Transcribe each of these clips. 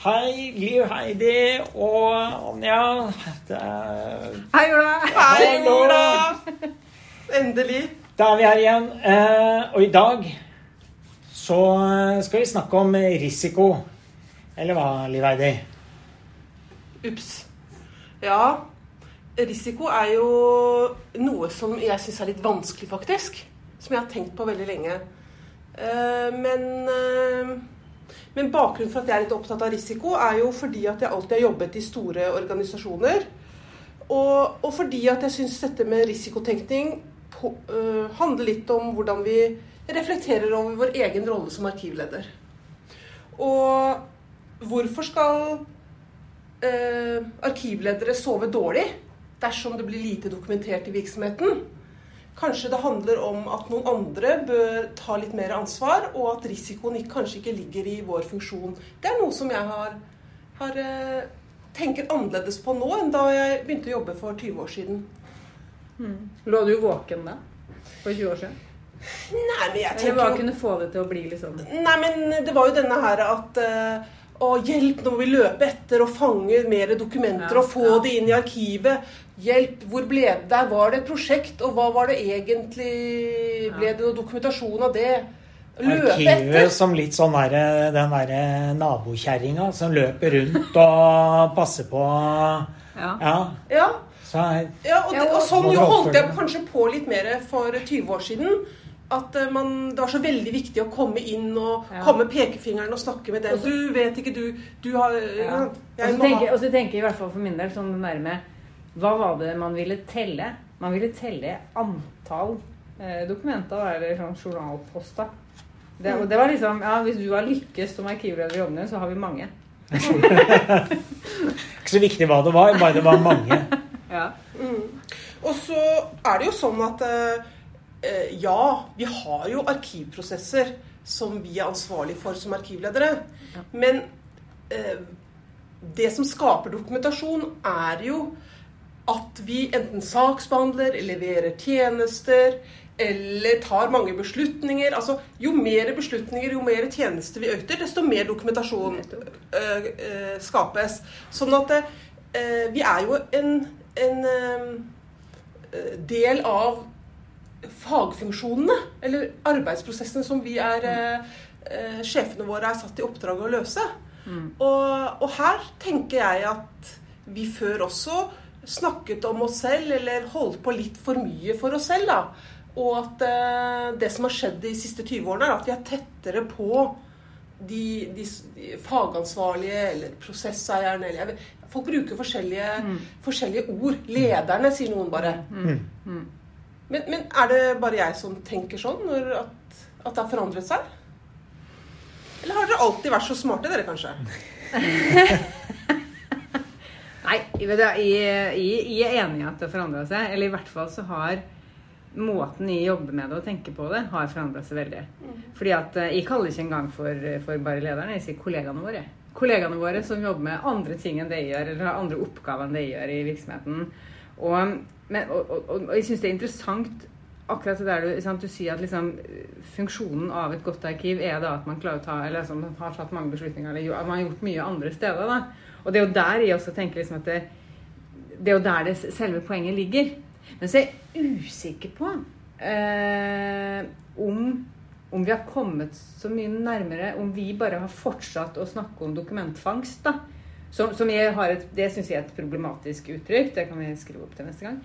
Hei, Liv Heidi og Anja. Det er... Hei, Ola. Hei. Ola! Endelig. Da er vi her igjen. Eh, og i dag så skal vi snakke om risiko. Eller hva, Liv Heidi? Ups. Ja, risiko er jo noe som jeg syns er litt vanskelig, faktisk. Som jeg har tenkt på veldig lenge. Eh, men, eh, men bakgrunnen for at jeg er litt opptatt av risiko, er jo fordi at jeg alltid har jobbet i store organisasjoner. Og, og fordi at jeg syns dette med risikotenkning på, uh, handler litt om hvordan vi reflekterer over vår egen rolle som arkivleder. Og hvorfor skal uh, arkivledere sove dårlig dersom det blir lite dokumentert i virksomheten? Kanskje det handler om at noen andre bør ta litt mer ansvar, og at risikoen kanskje ikke ligger i vår funksjon. Det er noe som jeg har, har eh, tenker annerledes på nå enn da jeg begynte å jobbe for 20 år siden. Lå du våken da? For 20 år siden? Nei, men jeg tenker... Eller hva kunne få det til å bli liksom Nei, men det var jo denne her at eh, Å, hjelp, nå må vi løpe etter og fange mer dokumenter Ja, og få ja. det inn i arkivet. Hjelp, hvor ble det der? Var det et prosjekt, og hva var det egentlig? Ble det noe dokumentasjon av det? Løpe Arkivet etter. som litt sånn der, den derre nabokjerringa som løper rundt og passer på Ja. Ja. Ja, Så ja, og, det, og sånn jo holdt jeg kanskje på litt mer for 20 år siden. At eh, man, det var så veldig viktig å komme inn og Ja. komme pekefingeren og snakke med den. Også, Du vet ikke, du, du har Ja. Og jeg så ha- tenker, og så tenker jeg i hvert fall for min del sånn det nærme Hva var det man ville telle? Man ville telle antall eh, dokumenter eller sånn journalposter. Det, det var liksom Ja, hvis du har lykkes som arkivleder i jobben så har vi mange. ikke så viktig hva det var, bare det var mange. Ja. Mm. Og så er det jo sånn at eh, eh, ja, vi har jo arkivprosesser som vi er ansvarlig for som arkivledere. Ja. Men eh, det som skaper dokumentasjon, er jo at vi enten saksbehandler, leverer tjenester eller tar mange beslutninger. Altså, jo mer beslutninger, jo mer tjenester vi øyter, desto mer dokumentasjon eh, eh, skapes. Sånn at eh, vi er jo en, en eh, del av fagfunksjonene, eller arbeidsprosessene som vi er eh, eh, Sjefene våre er satt i oppdrag å løse. Mm. Og, og her tenker jeg at vi før også snakket om oss selv, eller holdt på litt for mye for oss selv. da. Og at eh, det som har skjedd de siste 20 årene, er at vi er tettere på de, de, de fagansvarlige eller prosesseierne eller Folk bruker forskjellige, Mm. forskjellige ord. Lederne, sier noen bare. Mm. Mm. Men, men er det bare jeg som tenker sånn, at, at det har forandret seg? Eller har dere alltid vært så smarte, dere, kanskje? Nei, jeg, jeg, er enig i at det har forandra seg. Eller i hvert fall så har måten jeg jobber med det og tenker på det, har forandra seg veldig. Fordi at eh, Jeg kaller ikke engang for, for bare lederne, jeg sier kollegaene våre. Kollegaene våre som jobber med andre ting enn det jeg gjør, eller har andre oppgaver enn det jeg gjør i virksomheten. Og, men, og, og, og jeg syns det er interessant akkurat det der du, sant, du sier at liksom, funksjonen av et godt arkiv er da at man klarer å ta, eller altså, har tatt mange beslutninger, eller at man har gjort mye andre steder. da. Og det er jo der jeg også tenker liksom at det, det er jo der det selve poenget ligger. Men så er jeg usikker på eh, om, om vi har kommet så mye nærmere Om vi bare har fortsatt å snakke om dokumentfangst. da. Som, som et, Det syns jeg er et problematisk uttrykk. Det kan vi skrive opp til neste gang.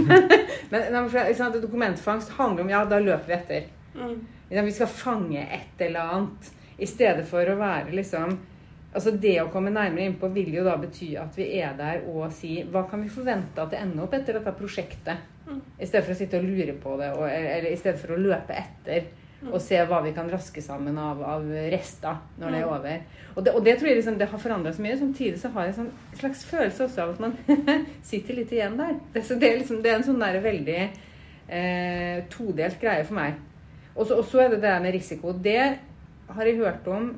men, men sant, Dokumentfangst handler om ja, da løper vi etter. Mm. Vi skal fange et eller annet. I stedet for å være liksom Altså Det å komme nærmere innpå vil jo da bety at vi er der og si hva kan vi forvente at det ender opp etter dette prosjektet? Mm. I stedet for å sitte og lure på det, og, eller i stedet for å løpe etter og se hva vi kan raske sammen av, av rester når det er over. Og det, og det tror jeg liksom, det har forandra så mye. Samtidig så har jeg en sånn slags følelse også av at man sitter litt igjen der. Det, så det, er liksom, det er en sånn der veldig eh, todelt greie for meg. Og så og så er det det der med risiko. Det har jeg hørt om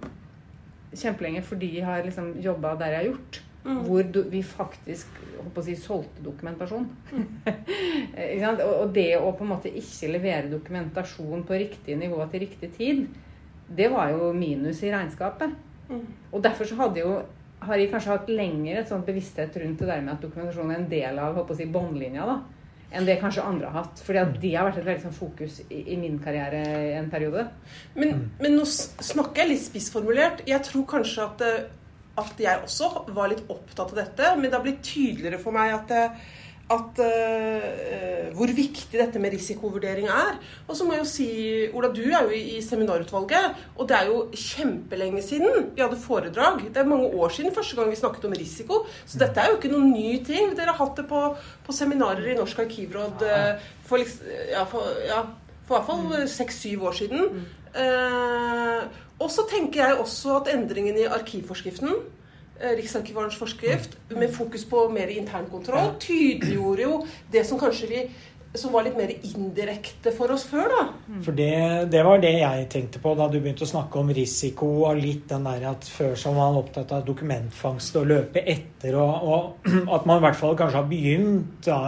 kjempelenge fordi jeg har liksom jobba der jeg har gjort. Mm. Hvor du, vi faktisk å si, solgte dokumentasjon. Ikke sant? og, og det å på en måte ikke levere dokumentasjon på riktig nivå til riktig tid, det var jo minus i regnskapet. Mm. Og derfor så hadde jo har jeg kanskje hatt lenger et sånt bevissthet rundt det der med at dokumentasjon er en del av håper å si, båndlinja. da, enn det kanskje andre har hatt. Fordi at det har vært et veldig sånn fokus i, i min karriere en periode. Men, men nå snakker jeg litt spissformulert. Jeg tror kanskje at, eh, at jeg også var litt opptatt av dette, men det har blitt tydeligere for meg at, eh, at uh, hvor viktig dette med risikovurdering er. Og så må jeg jo si, Ola, du er jo i seminarutvalget, og det er jo kjempelenge siden vi hadde foredrag. Det er mange år siden første gang vi snakket om risiko, så dette er jo ikke noen ny ting. Dere har hatt det på, på seminarer i Norsk arkivråd eh, for, ja, for, ja, for i hvert fall seks-syv år siden. Eh, og så tenker jeg også at endringen i arkivforskriften, eh, Riksarkivarens forskrift, med fokus på mer internkontroll, tydeliggjorde jo det som kanskje vi som var litt mer indirekte for oss før, da. For det, det var det jeg tenkte på da du begynte å snakke om risiko og litt den der at før så var man opptatt av dokumentfangst og løpe etter, og, og at man i hvert fall kanskje har begynt da,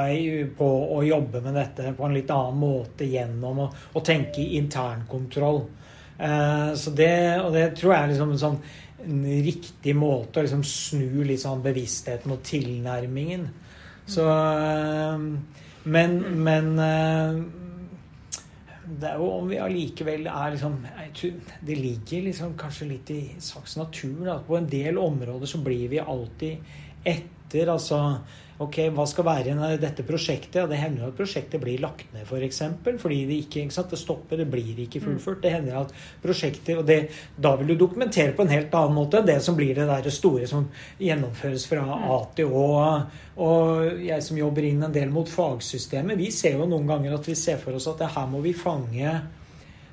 på å jobbe med dette på en litt annen måte gjennom å, å tenke internkontroll. Eh, så det, og det tror jeg er liksom en sånn en riktig måte å liksom snu litt sånn bevisstheten og tilnærmingen. Så eh, Men, men eh, det er jo om vi allikevel er liksom Det ligger liksom kanskje litt i saks natur at på en del områder så blir vi alltid etter. Altså ok, hva skal være i dette prosjektet? Ja, det hender jo at prosjektet blir lagt ned, f.eks. For eksempel, fordi det ikke, ikke sant, det stopper, det blir ikke fullført. Det hender at prosjekter Og det, da vil du dokumentere på en helt annen måte enn det som blir det der store som gjennomføres fra A til Å. Og jeg som jobber inn en del mot fagsystemet, vi ser jo noen ganger at vi ser for oss at det her må vi fange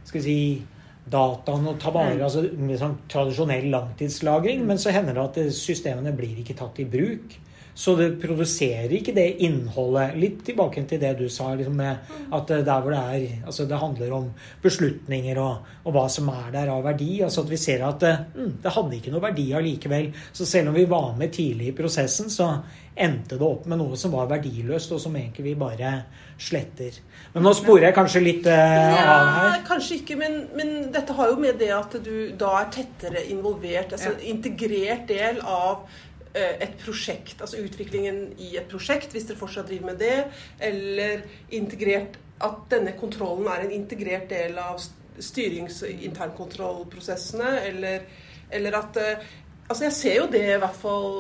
skal vi si, dataen og ta vare altså med sånn tradisjonell langtidslagring, men så hender det at systemene blir ikke tatt i bruk. Så det produserer ikke det innholdet Litt tilbake til det du sa, liksom med at det der hvor det er Altså det handler om beslutninger og, og hva som er der av verdi. Altså at vi ser at det, mm, det hadde ikke noe verdi allikevel. Så selv om vi var med tidlig i prosessen, så endte det opp med noe som var verdiløst, og som egentlig vi bare sletter. Men nå sporer jeg kanskje litt eh, av her. Ja, kanskje ikke, men, men dette har jo med det at du da er tettere involvert, altså Ja. integrert del av eh, et prosjekt, altså utviklingen i et prosjekt, hvis dere fortsatt driver med det, eller integrert at denne kontrollen er en integrert del av styrings- og internkontrollprosessene, eller, eller at eh, Altså, jeg ser jo det i hvert fall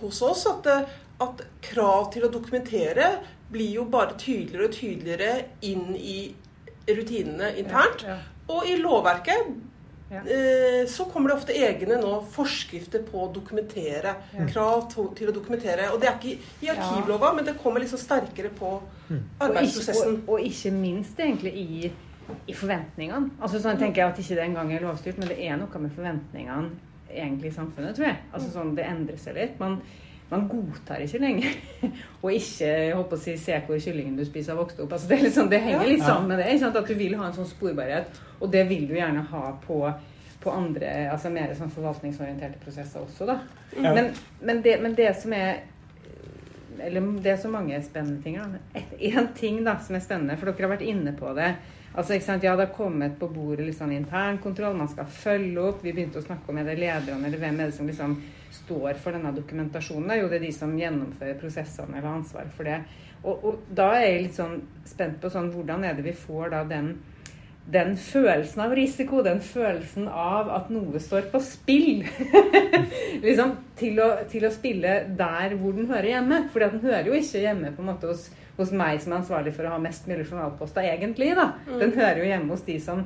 hos oss, at, eh, at krav til å dokumentere blir jo bare tydeligere og tydeligere inn i rutinene internt. Ja, Og i lovverket Ja. eh, så kommer det ofte egne nå forskrifter på å dokumentere. Krav to, til å dokumentere. Og det er ikke i arkivlova, men det kommer liksom sterkere på Og ikke, arbeidsprosessen. og, og ikke minst egentlig i, i forventningene. Altså sånn tenker jeg at ikke det engang er lovstyrt, men det er noe med forventningene egentlig i samfunnet, tror jeg. Altså sånn, Det endrer seg litt. Man, man godtar ikke lenger og ikke håper å si, se hvor kyllingen du spiser, har vokst opp. Altså, det, sånn, det henger litt sammen med det. At du vil ha en sånn sporbarhet, og det vil du gjerne ha på, på andre, altså mer sånn forvaltningsorienterte prosesser også, da. Ja. Men, men, det, men det som er eller det er så mange spennende ting. Én ting da, som er spennende, for dere har vært inne på det. Altså, ikke sant? Ja, Det har kommet på bordet litt sånn internkontroll, man skal følge opp. Vi begynte å snakke om er det lederne eller hvem er det som liksom står for denne dokumentasjonen. Jo, det er de som gjennomfører prosessene eller har ansvaret for det. Og, og da er jeg litt sånn spent på sånn, hvordan er det vi får da den den følelsen av risiko, den følelsen av at noe står på spill, liksom, til, å, til å spille der hvor den hører hjemme. For den hører jo ikke hjemme på en måte hos, hos meg som er ansvarlig for å ha mest mulig journalposter, egentlig. da. Den hører jo hjemme hos de som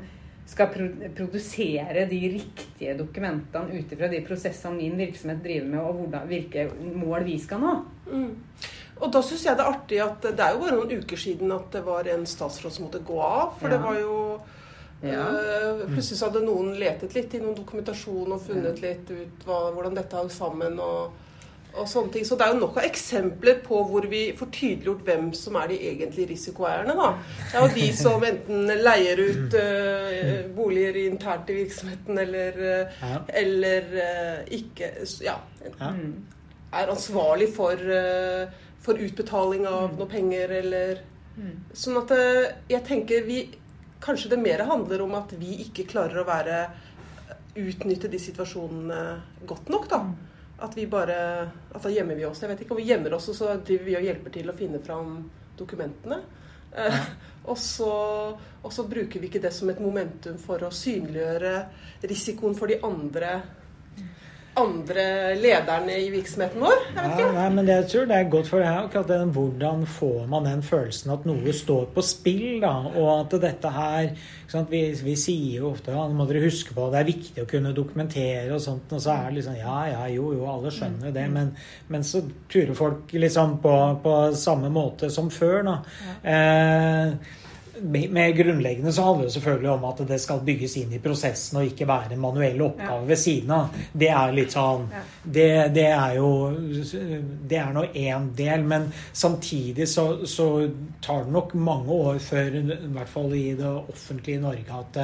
skal pro produsere de riktige dokumentene ut ifra de prosessene min virksomhet driver med, og hvordan, hvilke mål vi skal nå. Og da syns jeg det er artig at det er jo bare noen uker siden at det var en statsråd som måtte gå av. For Ja. det var jo Ja. øh, Plutselig så hadde noen letet litt i noen dokumentasjon og funnet litt ut hva, hvordan dette hang sammen. og og sånne ting. Så det er jo nok av eksempler på hvor vi får tydeliggjort hvem som er de egentlige risikoeierne. da. Det er jo de som enten leier ut uh, boliger internt i virksomheten, eller, uh, Ja. eller uh, ikke Ja. Ja. Mm. Er ansvarlig for, for utbetaling av Mm. noe penger, eller Mm. Sånn at jeg tenker vi Kanskje det mer handler om at vi ikke klarer å være utnytte de situasjonene godt nok, da. At vi bare at da gjemmer vi oss. Jeg vet ikke om vi gjemmer oss, og så driver vi og hjelper til å finne fram dokumentene. Eh, og, så, og så bruker vi ikke det som et momentum for å synliggjøre risikoen for de andre andre lederne i virksomheten vår? Jeg vet ikke. Ja, nei, men det, jeg tror det er godt for deg akkurat den, hvordan får man den følelsen at noe står på spill, da, og at dette her vi, vi, sier jo ofte ja, må dere huske på det er viktig å kunne dokumentere og sånt, og så er det liksom ja, ja, jo, jo, alle skjønner det, men, men så turer folk liksom på, på samme måte som før, da. Eh, mer grunnleggende så handler det selvfølgelig om at det skal bygges inn i prosessen og ikke være en manuell oppgave ja. ved siden av. Det er litt sånn Det, det er jo Det er nå én del, men samtidig så, så, tar det nok mange år før, i hvert fall i det offentlige Norge, at,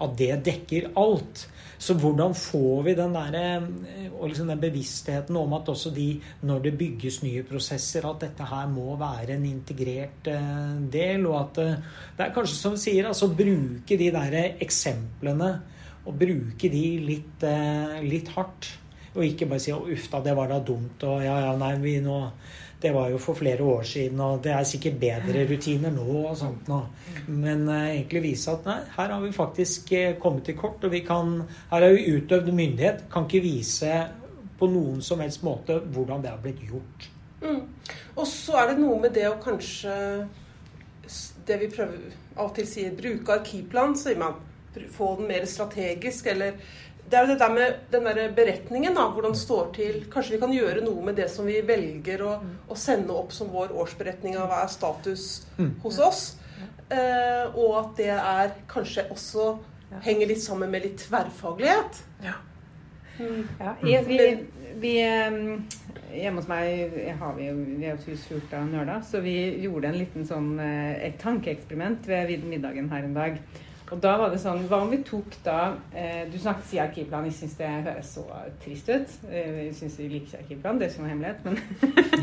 at det dekker alt. Så hvordan får vi den, der, eh, liksom den bevisstheten om at også de, når det bygges nye prosesser, at dette her må være en integrert eh, del, og at eh, det er kanskje som vi sier, altså bruke de der eksemplene og bruke de litt, litt hardt. Og ikke bare si uff da, det var da dumt', og ja, ja, nei, vi nå det var jo for flere år siden, og det er sikkert bedre rutiner nå og sånt nå. Men eh, egentlig vise at nei, her har vi faktisk eh, kommet til kort, og vi kan Her har vi utøvd myndighet. Kan ikke vise på noen som helst måte hvordan det har blitt gjort. Mm. Og så er det noe med det å kanskje Det vi prøver av og til sier, bruke arkivplan, sier man. Få den mer strategisk, eller det er jo det der med den der beretningen, da, hvordan det står til. Kanskje vi kan gjøre noe med det som vi velger å, å sende opp som vår årsberetning av hva er status mm. hos oss. Eh, og at det er kanskje også henger litt sammen med litt tverrfaglighet. Ja. Mm. ja vi, vi, hjemme hos meg har vi, vi er et hus fullt av nerder, så vi gjorde en liten sånn, eh, et tankeeksperiment ved middagen her en dag. Og da var det sånn Hva om vi tok da eh, Du snakket si arkivplan. Jeg syns det høres så trist ut. Eh, jeg syns vi liker ikke arkivplan. Det er ikke noe hemmelighet, men,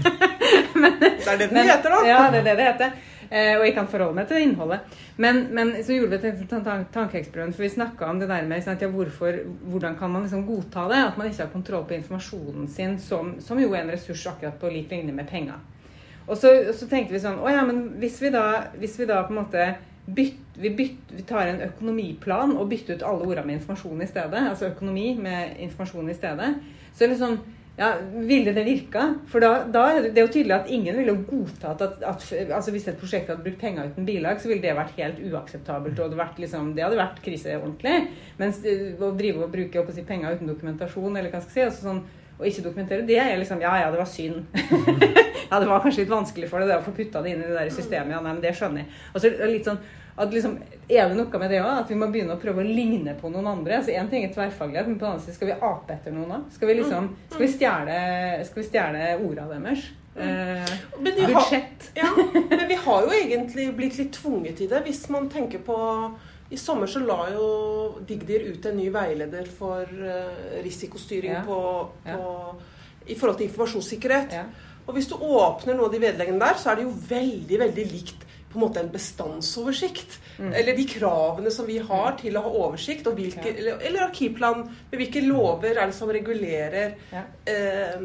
men Det er det den heter, da. Ja, det er det det heter. Eh, og jeg kan forholde meg til innholdet. Men, men så gjorde vi et tankeeksperiment, for vi snakka om det der med sant, ja, hvorfor, hvordan kan man liksom godta det? At man ikke har kontroll på informasjonen sin, som, som jo er en ressurs akkurat på lik linje med penger. Og så, og så, tenkte vi sånn Å ja, men hvis vi da, hvis vi da på en måte bytt, vi, bytt, vi, tar en økonomiplan og bytter ut alle ordene med informasjon i stedet. Altså økonomi med informasjon i stedet. Så liksom ja, Ville det virka? For da, da, er det, jo tydelig at ingen ville godtatt at, at, altså Hvis et prosjekt hadde brukt penger uten bilag, så ville det vært helt uakseptabelt. og Det, vært liksom, det hadde vært krise ordentlig. Mens eh, å drive og bruke si, penger uten dokumentasjon, eller hva skal jeg si, altså sånn, og ikke dokumentere, det er liksom Ja, ja, det var synd. ja, det var kanskje litt vanskelig for deg å få putta det inn i det der systemet. Ja, nei, men det skjønner jeg. Og så litt sånn at liksom, Er det noe med det òg? At vi må begynne å prøve å ligne på noen andre? altså Én ting er tverrfaglighet, men på den andre siden skal vi ape etter noen òg? Skal vi liksom, skal vi stjele, skal vi stjele orda deres? Eh, budsjett. Har, ja, men vi har jo egentlig blitt litt tvunget i det. Hvis man tenker på I sommer så la jo Digdir ut en ny veileder for uh, risikostyring ja. På, på, i forhold til informasjonssikkerhet. Ja. Og hvis du åpner noe av de vedleggene der, så er det jo veldig, veldig likt på en måte en bestandsoversikt. Mm. Eller de kravene som vi har til å ha oversikt, og hvilke, ja. eller, eller, arkivplan. Med hvilke lover er det som regulerer ja. eh,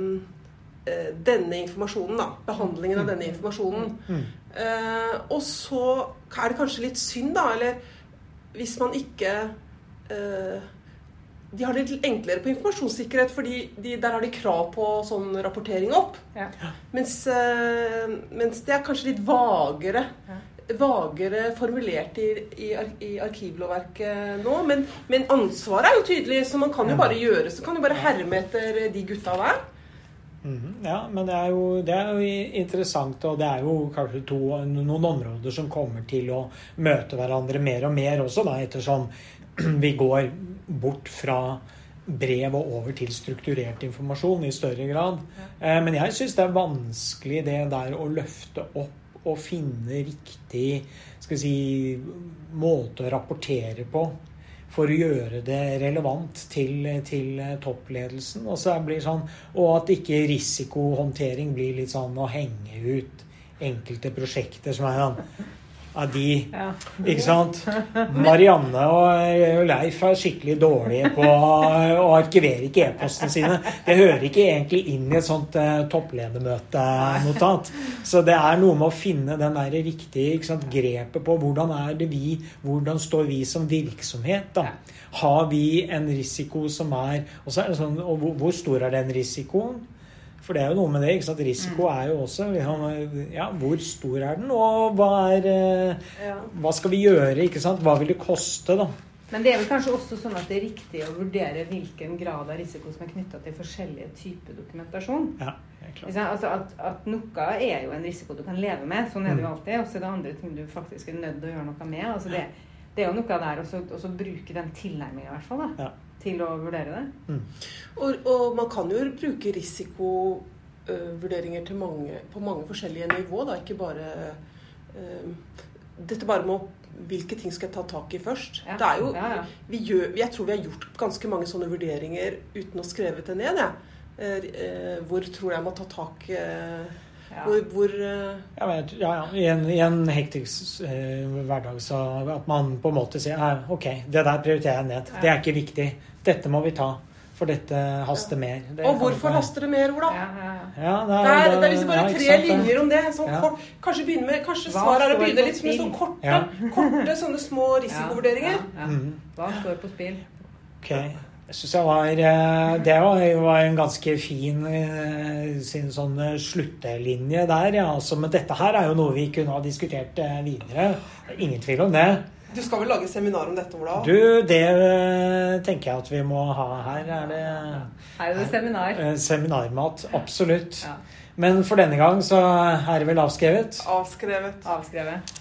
eh denne informasjonen, da. Behandlingen av denne informasjonen. Mm. Eh, og så er det kanskje litt synd, da, eller hvis man ikke eh, de har det litt enklere på informasjonssikkerhet, fordi de, der har de krav på sånn rapportering opp. Ja. Mens, uh, mens, det er kanskje litt vagere. Ja. Vagere formulert i, i, i arkivlovverket nå. Men, men, ansvaret er jo tydelig, så man kan jo bare gjøre Så kan jo bare herme etter de gutta der. Mm, ja, men det er, jo, det er, jo, interessant, og det er jo kanskje to, noen områder som kommer til å møte hverandre mer og mer også, da, ettersom vi går bort fra brev og over til strukturert informasjon i større grad. Eh, men jeg syns det er vanskelig det der å løfte opp og finne riktig skal si, måte å rapportere på for å gjøre det relevant til, til toppledelsen. Og, så blir sånn, og at ikke risikohåndtering blir litt sånn å henge ut enkelte prosjekter som er sånn av de. Ja. Ikke sant? Marianne og Leif er skikkelig dårlige på å arkivere ikke e-postene sine. Det hører ikke egentlig inn i et sånt uh, toppledermøtenotat. Så det er noe med å finne den der riktige grepet på hvordan er det vi Hvordan står vi som virksomhet, da? Har vi en risiko som er Og, så det sånn, og hvor stor er den risikoen? For det er jo noe med det. ikke sant? Risiko er jo også ja, Hvor stor er den, og hva, er, eh, hva skal vi gjøre? ikke sant? Hva vil det koste, da? Men det er vel kanskje også sånn at det er riktig å vurdere hvilken grad av risiko som er knytta til forskjellige typer dokumentasjon. Ja, helt klart. Altså at, at noe er jo en risiko du kan leve med, sånn er det jo Mm. alltid. Og så er det andre ting du faktisk er nødt til å gjøre noe med. Altså det, det er jo noe der å bruke den tilnærminga, i hvert fall, da, Ja. Til å vurdere det. Og, og man kan jo bruke risikovurderinger til mange, på mange forskjellige nivå, da. Ikke bare uh, Dette bare med hvilke ting skal jeg ta tak i først. Ja. Det er jo, Ja, ja. vi gjør, jeg tror vi har gjort ganske mange sånne vurderinger uten å skrevet det ned. Jeg. Eh, hvor tror jeg må ta tak eh, Ja. Hvor, hvor Ja, men, ja, ja. I en, i en hektisk eh, hverdag så at man på en måte sier OK, det der prioriterer jeg ned. Det er ikke viktig. Dette må vi ta. For dette haster mer. Det Og hvorfor ikke- haster det mer, Ola? Ja, ja, ja. Ja, Det er, det er liksom bare ja, tre sant, linjer om det. Sånn Ja. kort, kanskje med, kanskje svaret er å begynne litt med sånn korte, Ja. korte sånne små risikovurderinger. Ja, ja. Mhm. Hva står på spill? Ok. Jeg syns jeg var eh, Det var, en ganske fin eh, sin sånn eh, sluttelinje der. Ja. Altså, men dette her er jo noe vi kunne ha diskutert videre. Ingen tvil om det. Du skal vel lage seminar om dette, Ola? Du, det eh, tenker jeg at vi må ha her. Er det Her er det seminar. eh, seminarmat? Absolutt. Ja. Men for denne gang så er det vel avskrevet. Avskrevet. Avskrevet.